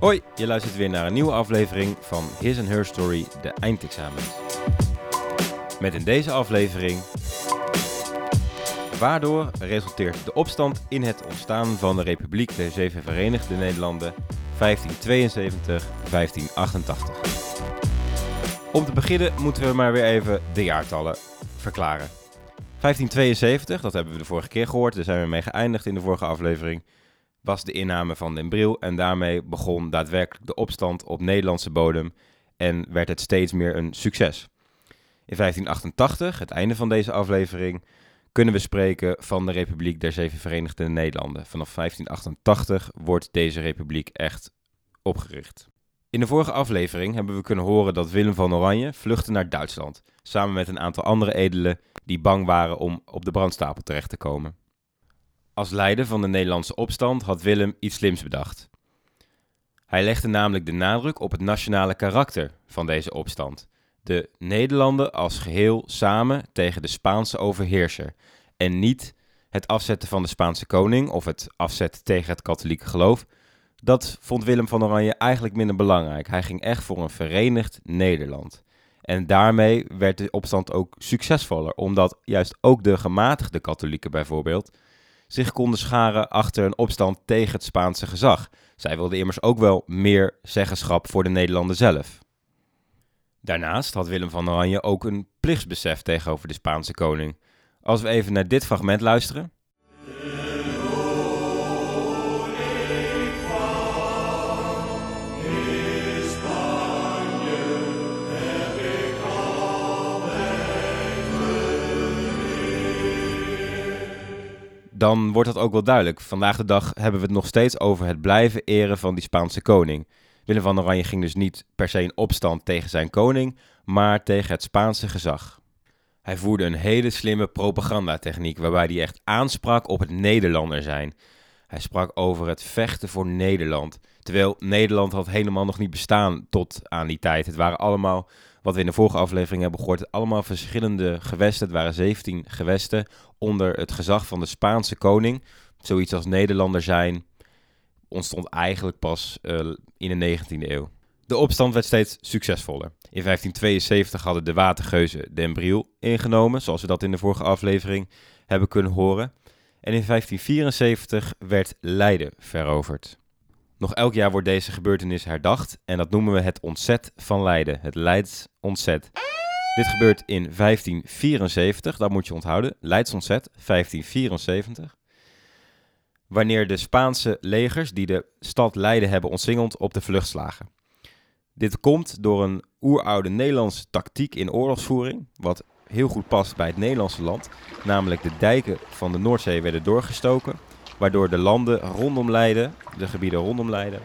Hoi, je luistert weer naar een nieuwe aflevering van His and Her Story, de eindexamens. Met in deze aflevering... Waardoor resulteert de opstand in het ontstaan van de Republiek der Zeven Verenigde Nederlanden 1572-1588. Om te beginnen moeten we maar weer even de jaartallen verklaren. 1572, dat hebben we de vorige keer gehoord, daar zijn we mee geëindigd in de vorige aflevering, was de inname van Den Bril en daarmee begon daadwerkelijk de opstand op Nederlandse bodem en werd het steeds meer een succes. In 1588, het einde van deze aflevering, kunnen we spreken van de Republiek der Zeven Verenigde Nederlanden. Vanaf 1588 wordt deze republiek echt opgericht. In de vorige aflevering hebben we kunnen horen dat Willem van Oranje vluchtte naar Duitsland, samen met een aantal andere edelen die bang waren om op de brandstapel terecht te komen. Als leider van de Nederlandse opstand had Willem iets slims bedacht. Hij legde namelijk de nadruk op het nationale karakter van deze opstand. De Nederlanden als geheel samen tegen de Spaanse overheerser en niet het afzetten van de Spaanse koning of het afzetten tegen het katholieke geloof. Dat vond Willem van Oranje eigenlijk minder belangrijk. Hij ging echt voor een verenigd Nederland. En daarmee werd de opstand ook succesvoller, omdat juist ook de gematigde katholieken bijvoorbeeld zich konden scharen achter een opstand tegen het Spaanse gezag. Zij wilden immers ook wel meer zeggenschap voor de Nederlanden zelf. Daarnaast had Willem van Oranje ook een plichtsbesef tegenover de Spaanse koning. Als we even naar dit fragment luisteren. Dan wordt dat ook wel duidelijk. Vandaag de dag hebben we het nog steeds over het blijven eren van die Spaanse koning. Willem van Oranje ging dus niet per se in opstand tegen zijn koning, maar tegen het Spaanse gezag. Hij voerde een hele slimme propagandatechniek waarbij hij echt aansprak op het Nederlander zijn. Hij sprak over het vechten voor Nederland. Terwijl Nederland had helemaal nog niet bestaan tot aan die tijd. Het waren allemaal wat we in de vorige aflevering hebben gehoord, allemaal verschillende gewesten. Het waren 17 gewesten onder het gezag van de Spaanse koning. Zoiets als Nederlander zijn ontstond eigenlijk pas uh, in de 19e eeuw. De opstand werd steeds succesvoller. In 1572 hadden de watergeuzen Den Briel ingenomen, zoals we dat in de vorige aflevering hebben kunnen horen. En in 1574 werd Leiden veroverd. Nog elk jaar wordt deze gebeurtenis herdacht en dat noemen we het ontzet van Leiden, het Leids ontzet. Dit gebeurt in 1574, dat moet je onthouden, Leids ontzet, 1574. Wanneer de Spaanse legers die de stad Leiden hebben ontsingeld op de vlucht slagen. Dit komt door een oeroude Nederlandse tactiek in oorlogsvoering, wat heel goed past bij het Nederlandse land, namelijk de dijken van de Noordzee werden doorgestoken waardoor de landen rondom Leiden, de gebieden rondom Leiden,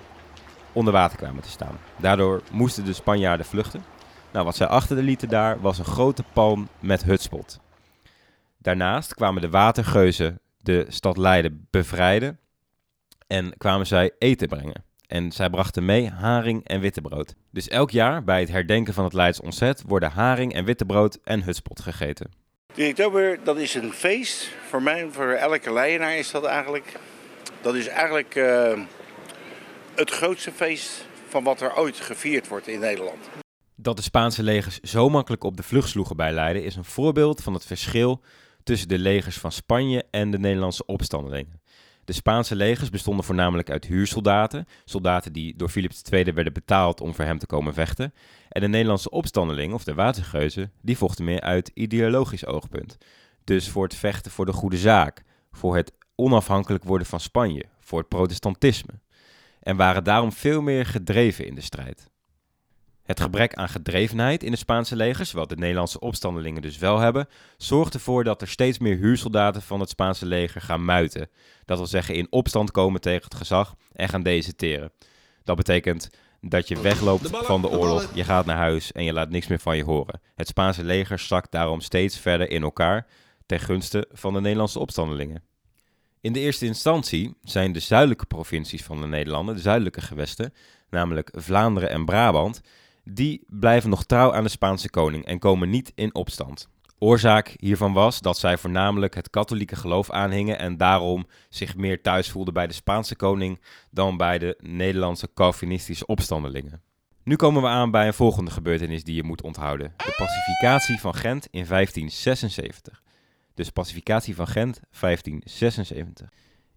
onder water kwamen te staan. Daardoor moesten de Spanjaarden vluchten. Nou, wat zij achter de lieten daar was een grote palm met hutspot. Daarnaast kwamen de watergeuzen de stad Leiden bevrijden en kwamen zij eten brengen. En zij brachten mee haring en wittebrood. Dus elk jaar bij het herdenken van het Leids ontzet worden haring en wittebrood en hutspot gegeten. 3 oktober, dat is een feest. Voor mij, voor elke Leidenaar is dat eigenlijk. Dat is eigenlijk uh, het grootste feest van wat er ooit gevierd wordt in Nederland. Dat de Spaanse legers zo makkelijk op de vlucht sloegen bij Leiden is een voorbeeld van het verschil tussen de legers van Spanje en de Nederlandse opstandelingen. De Spaanse legers bestonden voornamelijk uit huursoldaten, soldaten die door Philips II werden betaald om voor hem te komen vechten. En de Nederlandse opstandelingen, of de watergeuzen, die vochten meer uit ideologisch oogpunt. Dus voor het vechten voor de goede zaak, voor het onafhankelijk worden van Spanje, voor het protestantisme. En waren daarom veel meer gedreven in de strijd. Het gebrek aan gedrevenheid in de Spaanse legers, wat de Nederlandse opstandelingen dus wel hebben, zorgt ervoor dat er steeds meer huursoldaten van het Spaanse leger gaan muiten. Dat wil zeggen in opstand komen tegen het gezag en gaan deserteren. Dat betekent dat je wegloopt van de oorlog, je gaat naar huis en je laat niks meer van je horen. Het Spaanse leger zakt daarom steeds verder in elkaar ten gunste van de Nederlandse opstandelingen. In de eerste instantie zijn de zuidelijke provincies van de Nederlanden, de zuidelijke gewesten, namelijk Vlaanderen en Brabant, die blijven nog trouw aan de Spaanse koning en komen niet in opstand. Oorzaak hiervan was dat zij voornamelijk het katholieke geloof aanhingen en daarom zich meer thuis voelden bij de Spaanse koning dan bij de Nederlandse Calvinistische opstandelingen. Nu komen we aan bij een volgende gebeurtenis die je moet onthouden: de pacificatie van Gent in 1576. Dus pacificatie van Gent 1576.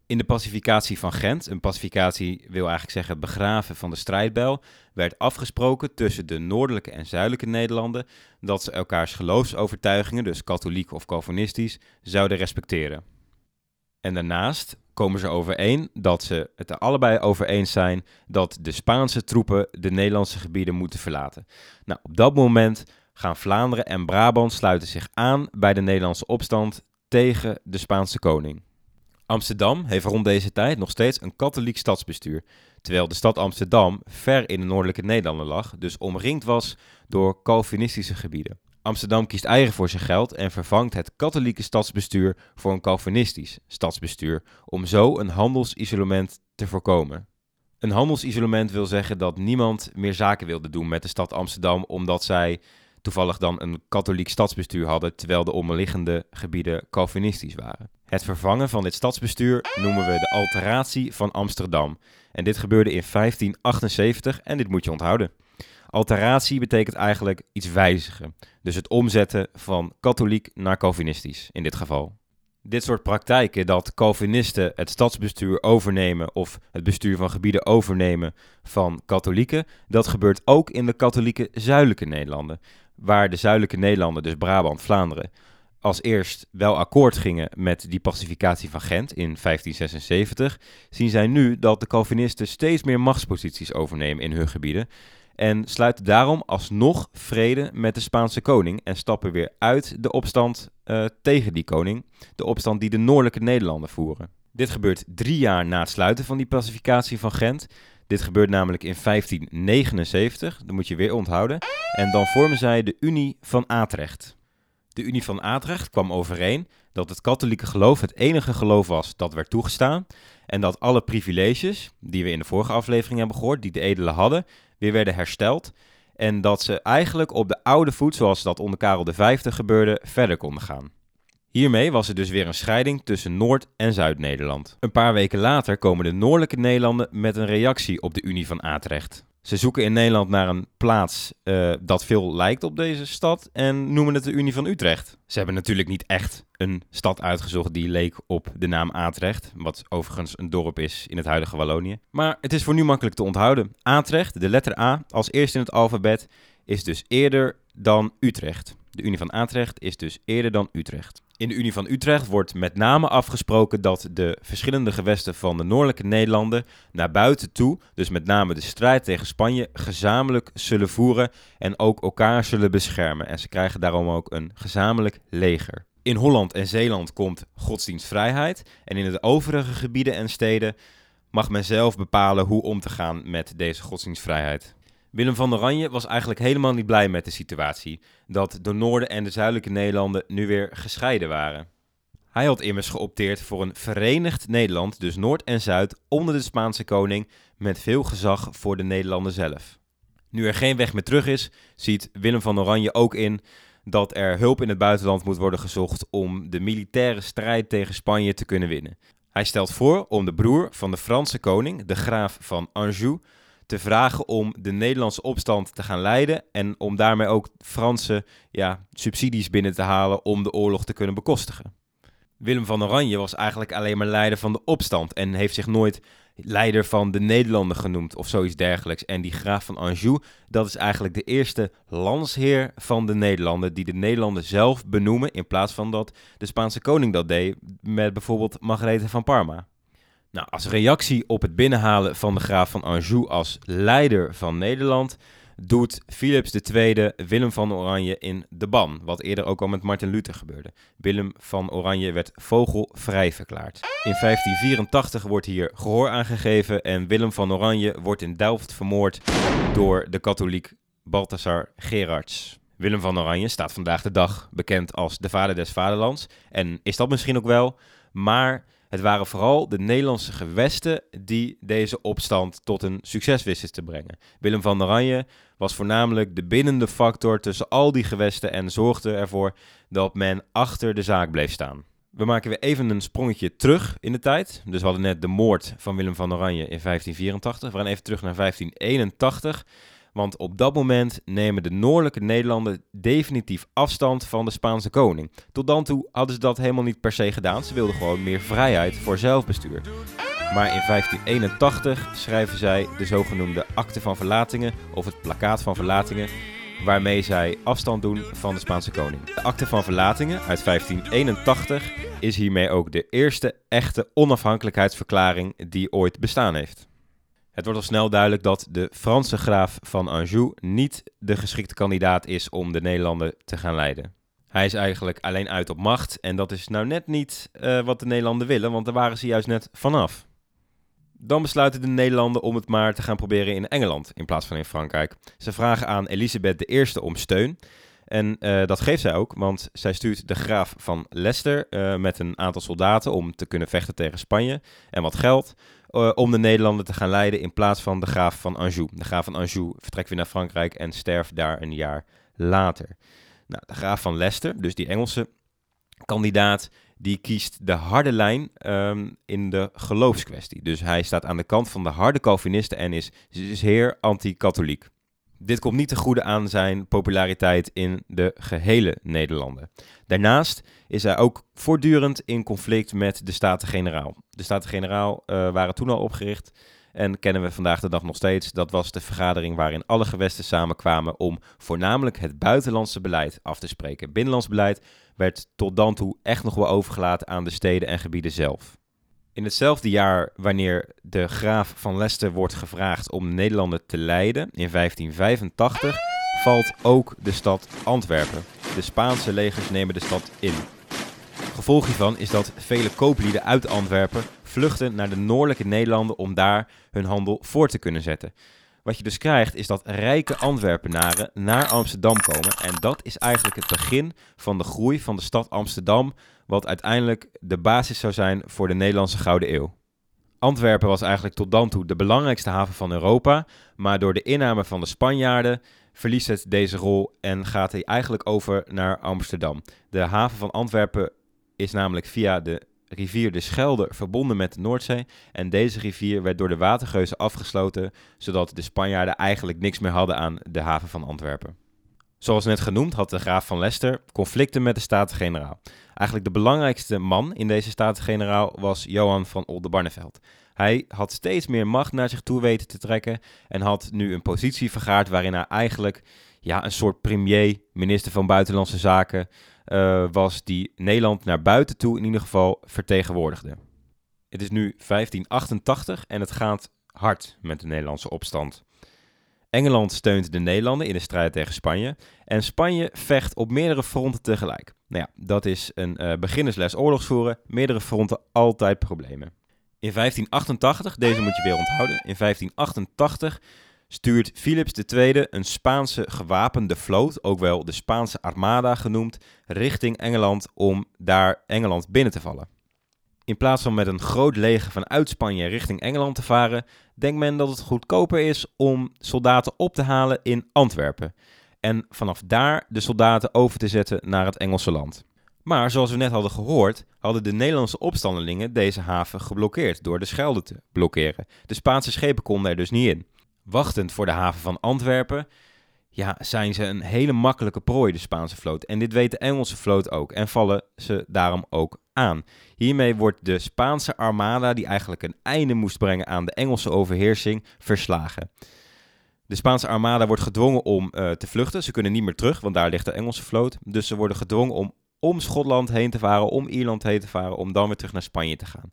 In de pacificatie van Gent, een pacificatie wil eigenlijk zeggen begraven van de strijdbijl, werd afgesproken tussen de noordelijke en zuidelijke Nederlanden dat ze elkaars geloofsovertuigingen, dus katholiek of calvinistisch, zouden respecteren. En daarnaast komen ze overeen dat ze het er allebei over eens zijn dat de Spaanse troepen de Nederlandse gebieden moeten verlaten. Nou, op dat moment gaan Vlaanderen en Brabant sluiten zich aan bij de Nederlandse opstand tegen de Spaanse koning. Amsterdam heeft rond deze tijd nog steeds een katholiek stadsbestuur, terwijl de stad Amsterdam ver in de noordelijke Nederlanden lag, dus omringd was door Calvinistische gebieden. Amsterdam kiest eigen voor zijn geld en vervangt het katholieke stadsbestuur voor een Calvinistisch stadsbestuur, om zo een handelsisolement te voorkomen. Een handelsisolement wil zeggen dat niemand meer zaken wilde doen met de stad Amsterdam, omdat zij toevallig dan een katholiek stadsbestuur hadden, terwijl de omliggende gebieden Calvinistisch waren. Het vervangen van dit stadsbestuur noemen we de alteratie van Amsterdam. En dit gebeurde in 1578 en dit moet je onthouden. Alteratie betekent eigenlijk iets wijzigen. Dus het omzetten van katholiek naar Calvinistisch in dit geval. Dit soort praktijken dat Calvinisten het stadsbestuur overnemen of het bestuur van gebieden overnemen van katholieken, dat gebeurt ook in de katholieke zuidelijke Nederlanden. Waar de zuidelijke Nederlanden, dus Brabant, Vlaanderen, als eerst wel akkoord gingen met die pacificatie van Gent in 1576, zien zij nu dat de Calvinisten steeds meer machtsposities overnemen in hun gebieden en sluiten daarom alsnog vrede met de Spaanse koning en stappen weer uit de opstand uh, tegen die koning, de opstand die de noordelijke Nederlanden voeren. Dit gebeurt drie jaar na het sluiten van die pacificatie van Gent. Dit gebeurt namelijk in 1579, dat moet je weer onthouden. En dan vormen zij de Unie van Atrecht. De Unie van Atrecht kwam overeen dat het katholieke geloof het enige geloof was dat werd toegestaan. En dat alle privileges, die we in de vorige aflevering hebben gehoord, die de edelen hadden, weer werden hersteld. En dat ze eigenlijk op de oude voet, zoals dat onder Karel V gebeurde, verder konden gaan. Hiermee was er dus weer een scheiding tussen Noord- en Zuid-Nederland. Een paar weken later komen de noordelijke Nederlanden met een reactie op de Unie van Atrecht. Ze zoeken in Nederland naar een plaats uh, dat veel lijkt op deze stad en noemen het de Unie van Utrecht. Ze hebben natuurlijk niet echt een stad uitgezocht die leek op de naam Atrecht, wat overigens een dorp is in het huidige Wallonië. Maar het is voor nu makkelijk te onthouden. Atrecht, de letter A, als eerste in het alfabet, is dus eerder dan Utrecht. De Unie van Atrecht is dus eerder dan Utrecht. In de Unie van Utrecht wordt met name afgesproken dat de verschillende gewesten van de noordelijke Nederlanden naar buiten toe, dus met name de strijd tegen Spanje, gezamenlijk zullen voeren en ook elkaar zullen beschermen. En ze krijgen daarom ook een gezamenlijk leger. In Holland en Zeeland komt godsdienstvrijheid en in de overige gebieden en steden mag men zelf bepalen hoe om te gaan met deze godsdienstvrijheid. Willem van Oranje was eigenlijk helemaal niet blij met de situatie dat de noorden en de zuidelijke Nederlanden nu weer gescheiden waren. Hij had immers geopteerd voor een verenigd Nederland, dus Noord en Zuid, onder de Spaanse koning, met veel gezag voor de Nederlanden zelf. Nu er geen weg meer terug is, ziet Willem van Oranje ook in dat er hulp in het buitenland moet worden gezocht om de militaire strijd tegen Spanje te kunnen winnen. Hij stelt voor om de broer van de Franse koning, de graaf van Anjou, te vragen om de Nederlandse opstand te gaan leiden en om daarmee ook Franse ja, subsidies binnen te halen om de oorlog te kunnen bekostigen. Willem van Oranje was eigenlijk alleen maar leider van de opstand en heeft zich nooit leider van de Nederlanden genoemd of zoiets dergelijks. En die graaf van Anjou, dat is eigenlijk de eerste landsheer van de Nederlanden, die de Nederlanden zelf benoemen in plaats van dat de Spaanse koning dat deed met bijvoorbeeld Margarethe van Parma. Nou, als reactie op het binnenhalen van de graaf van Anjou als leider van Nederland, doet Philips II Willem van Oranje in de ban, wat eerder ook al met Martin Luther gebeurde. Willem van Oranje werd vogelvrij verklaard. In 1584 wordt hier gehoor aangegeven en Willem van Oranje wordt in Delft vermoord door de katholiek Balthasar Gerards. Willem van Oranje staat vandaag de dag bekend als de vader des vaderlands en is dat misschien ook wel, maar Het waren vooral de Nederlandse gewesten die deze opstand tot een succes wisten te brengen. Willem van Oranje was voornamelijk de bindende factor tussen al die gewesten en zorgde ervoor dat men achter de zaak bleef staan. We maken weer even een sprongetje terug in de tijd. Dus we hadden net de moord van Willem van Oranje in 1584. We gaan even terug naar 1581. Want op dat moment nemen de noordelijke Nederlanden definitief afstand van de Spaanse koning. Tot dan toe hadden ze dat helemaal niet per se gedaan. Ze wilden gewoon meer vrijheid voor zelfbestuur. Maar in 1581 schrijven zij de zogenoemde Akte van Verlatingen of het Plakkaat van Verlatingen, waarmee zij afstand doen van de Spaanse koning. De Akte van Verlatingen uit 1581 is hiermee ook de eerste echte onafhankelijkheidsverklaring die ooit bestaan heeft. Het wordt al snel duidelijk dat de Franse graaf van Anjou niet de geschikte kandidaat is om de Nederlanden te gaan leiden. Hij is eigenlijk alleen uit op macht en dat is nou net niet uh, wat de Nederlanden willen, want daar waren ze juist net vanaf. Dan besluiten de Nederlanden om het maar te gaan proberen in Engeland in plaats van in Frankrijk. Ze vragen aan Elisabeth I om steun. En uh, dat geeft zij ook, want zij stuurt de graaf van Leicester uh, met een aantal soldaten om te kunnen vechten tegen Spanje en wat geld. Uh, om de Nederlanden te gaan leiden in plaats van de graaf van Anjou. De graaf van Anjou vertrekt weer naar Frankrijk en sterft daar een jaar later. Nou, de graaf van Leicester, dus die Engelse kandidaat, die kiest de harde lijn um, in de geloofskwestie. Dus hij staat aan de kant van de harde Calvinisten en is zeer anti-katholiek. Dit komt niet te goede aan zijn populariteit in de gehele Nederlanden. Daarnaast is hij ook voortdurend in conflict met de Staten-Generaal. De Staten-Generaal uh, waren toen al opgericht en kennen we vandaag de dag nog steeds. Dat was de vergadering waarin alle gewesten samenkwamen om voornamelijk het buitenlandse beleid af te spreken. Binnenlands beleid werd tot dan toe echt nog wel overgelaten aan de steden en gebieden zelf. In hetzelfde jaar wanneer de graaf van Leicester wordt gevraagd om Nederlanden te leiden, in 1585, valt ook de stad Antwerpen. De Spaanse legers nemen de stad in. Gevolg hiervan is dat vele kooplieden uit Antwerpen vluchten naar de noordelijke Nederlanden om daar hun handel voor te kunnen zetten. Wat je dus krijgt is dat rijke Antwerpenaren naar Amsterdam komen. En dat is eigenlijk het begin van de groei van de stad Amsterdam, wat uiteindelijk de basis zou zijn voor de Nederlandse Gouden Eeuw. Antwerpen was eigenlijk tot dan toe de belangrijkste haven van Europa, maar door de inname van de Spanjaarden verliest het deze rol en gaat hij eigenlijk over naar Amsterdam. De haven van Antwerpen is namelijk via de rivier de Schelde verbonden met de Noordzee. En deze rivier werd door de watergeuzen afgesloten, zodat de Spanjaarden eigenlijk niks meer hadden aan de haven van Antwerpen. Zoals net genoemd had de graaf van Leicester conflicten met de Staten-Generaal. Eigenlijk de belangrijkste man in deze Staten-Generaal was Johan van Oldenbarneveld. Hij had steeds meer macht naar zich toe weten te trekken en had nu een positie vergaard waarin hij eigenlijk ja, een soort premier, minister van Buitenlandse Zaken, was die Nederland naar buiten toe in ieder geval vertegenwoordigde. Het is nu 1588 en het gaat hard met de Nederlandse opstand. Engeland steunt de Nederlanden in de strijd tegen Spanje en Spanje vecht op meerdere fronten tegelijk. Nou ja, dat is een uh, beginnersles oorlogsvoeren, meerdere fronten altijd problemen. In 1588, deze moet je weer onthouden, in 1588 stuurt Philips II een Spaanse gewapende vloot, ook wel de Spaanse Armada genoemd, richting Engeland om daar Engeland binnen te vallen. In plaats van met een groot leger vanuit Spanje richting Engeland te varen, denkt men dat het goedkoper is om soldaten op te halen in Antwerpen. En vanaf daar de soldaten over te zetten naar het Engelse land. Maar zoals we net hadden gehoord, hadden de Nederlandse opstandelingen deze haven geblokkeerd door de Schelde te blokkeren. De Spaanse schepen konden er dus niet in wachtend voor de haven van Antwerpen, ja, zijn ze een hele makkelijke prooi, de Spaanse vloot. En dit weet de Engelse vloot ook en vallen ze daarom ook aan. Hiermee wordt de Spaanse armada, die eigenlijk een einde moest brengen aan de Engelse overheersing, verslagen. De Spaanse armada wordt gedwongen om uh, te vluchten. Ze kunnen niet meer terug, want daar ligt de Engelse vloot. Dus ze worden gedwongen om om Schotland heen te varen, om Ierland heen te varen, om dan weer terug naar Spanje te gaan.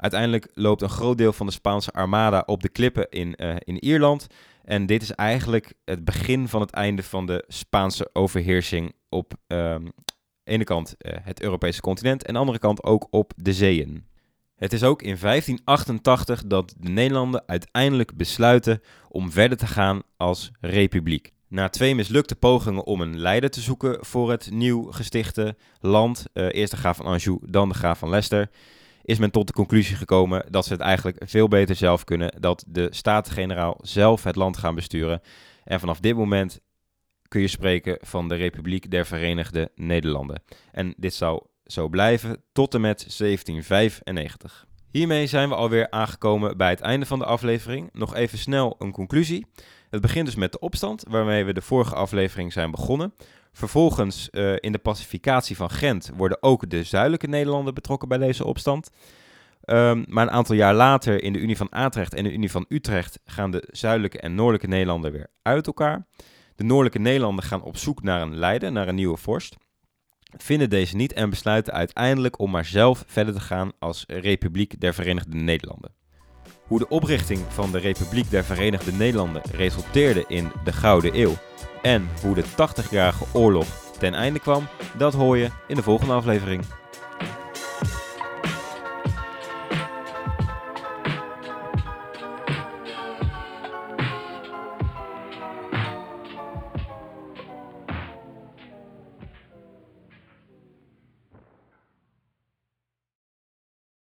Uiteindelijk loopt een groot deel van de Spaanse armada op de klippen in, uh, in Ierland. En dit is eigenlijk het begin van het einde van de Spaanse overheersing op um, ene kant uh, het Europese continent en de andere kant ook op de zeeën. Het is ook in 1588 dat de Nederlanden uiteindelijk besluiten om verder te gaan als republiek. Na twee mislukte pogingen om een leider te zoeken voor het nieuw gestichte land, uh, eerst de graaf van Anjou, dan de graaf van Leicester, is men tot de conclusie gekomen dat ze het eigenlijk veel beter zelf kunnen. Dat de Staten-Generaal zelf het land gaan besturen. En vanaf dit moment kun je spreken van de Republiek der Verenigde Nederlanden. En dit zou zo blijven tot en met 1795. Hiermee zijn we alweer aangekomen bij het einde van de aflevering. Nog even snel een conclusie. Het begint dus met de opstand, waarmee we de vorige aflevering zijn begonnen. Vervolgens uh, in de pacificatie van Gent worden ook de zuidelijke Nederlanden betrokken bij deze opstand. Um, maar een aantal jaar later in de Unie van Atrecht en de Unie van Utrecht gaan de zuidelijke en noordelijke Nederlanden weer uit elkaar. De noordelijke Nederlanden gaan op zoek naar een leider, naar een nieuwe vorst. Vinden deze niet en besluiten uiteindelijk om maar zelf verder te gaan als Republiek der Verenigde Nederlanden. Hoe de oprichting van de Republiek der Verenigde Nederlanden resulteerde in de Gouden Eeuw en hoe de 80-jarige oorlog ten einde kwam, dat hoor je in de volgende aflevering.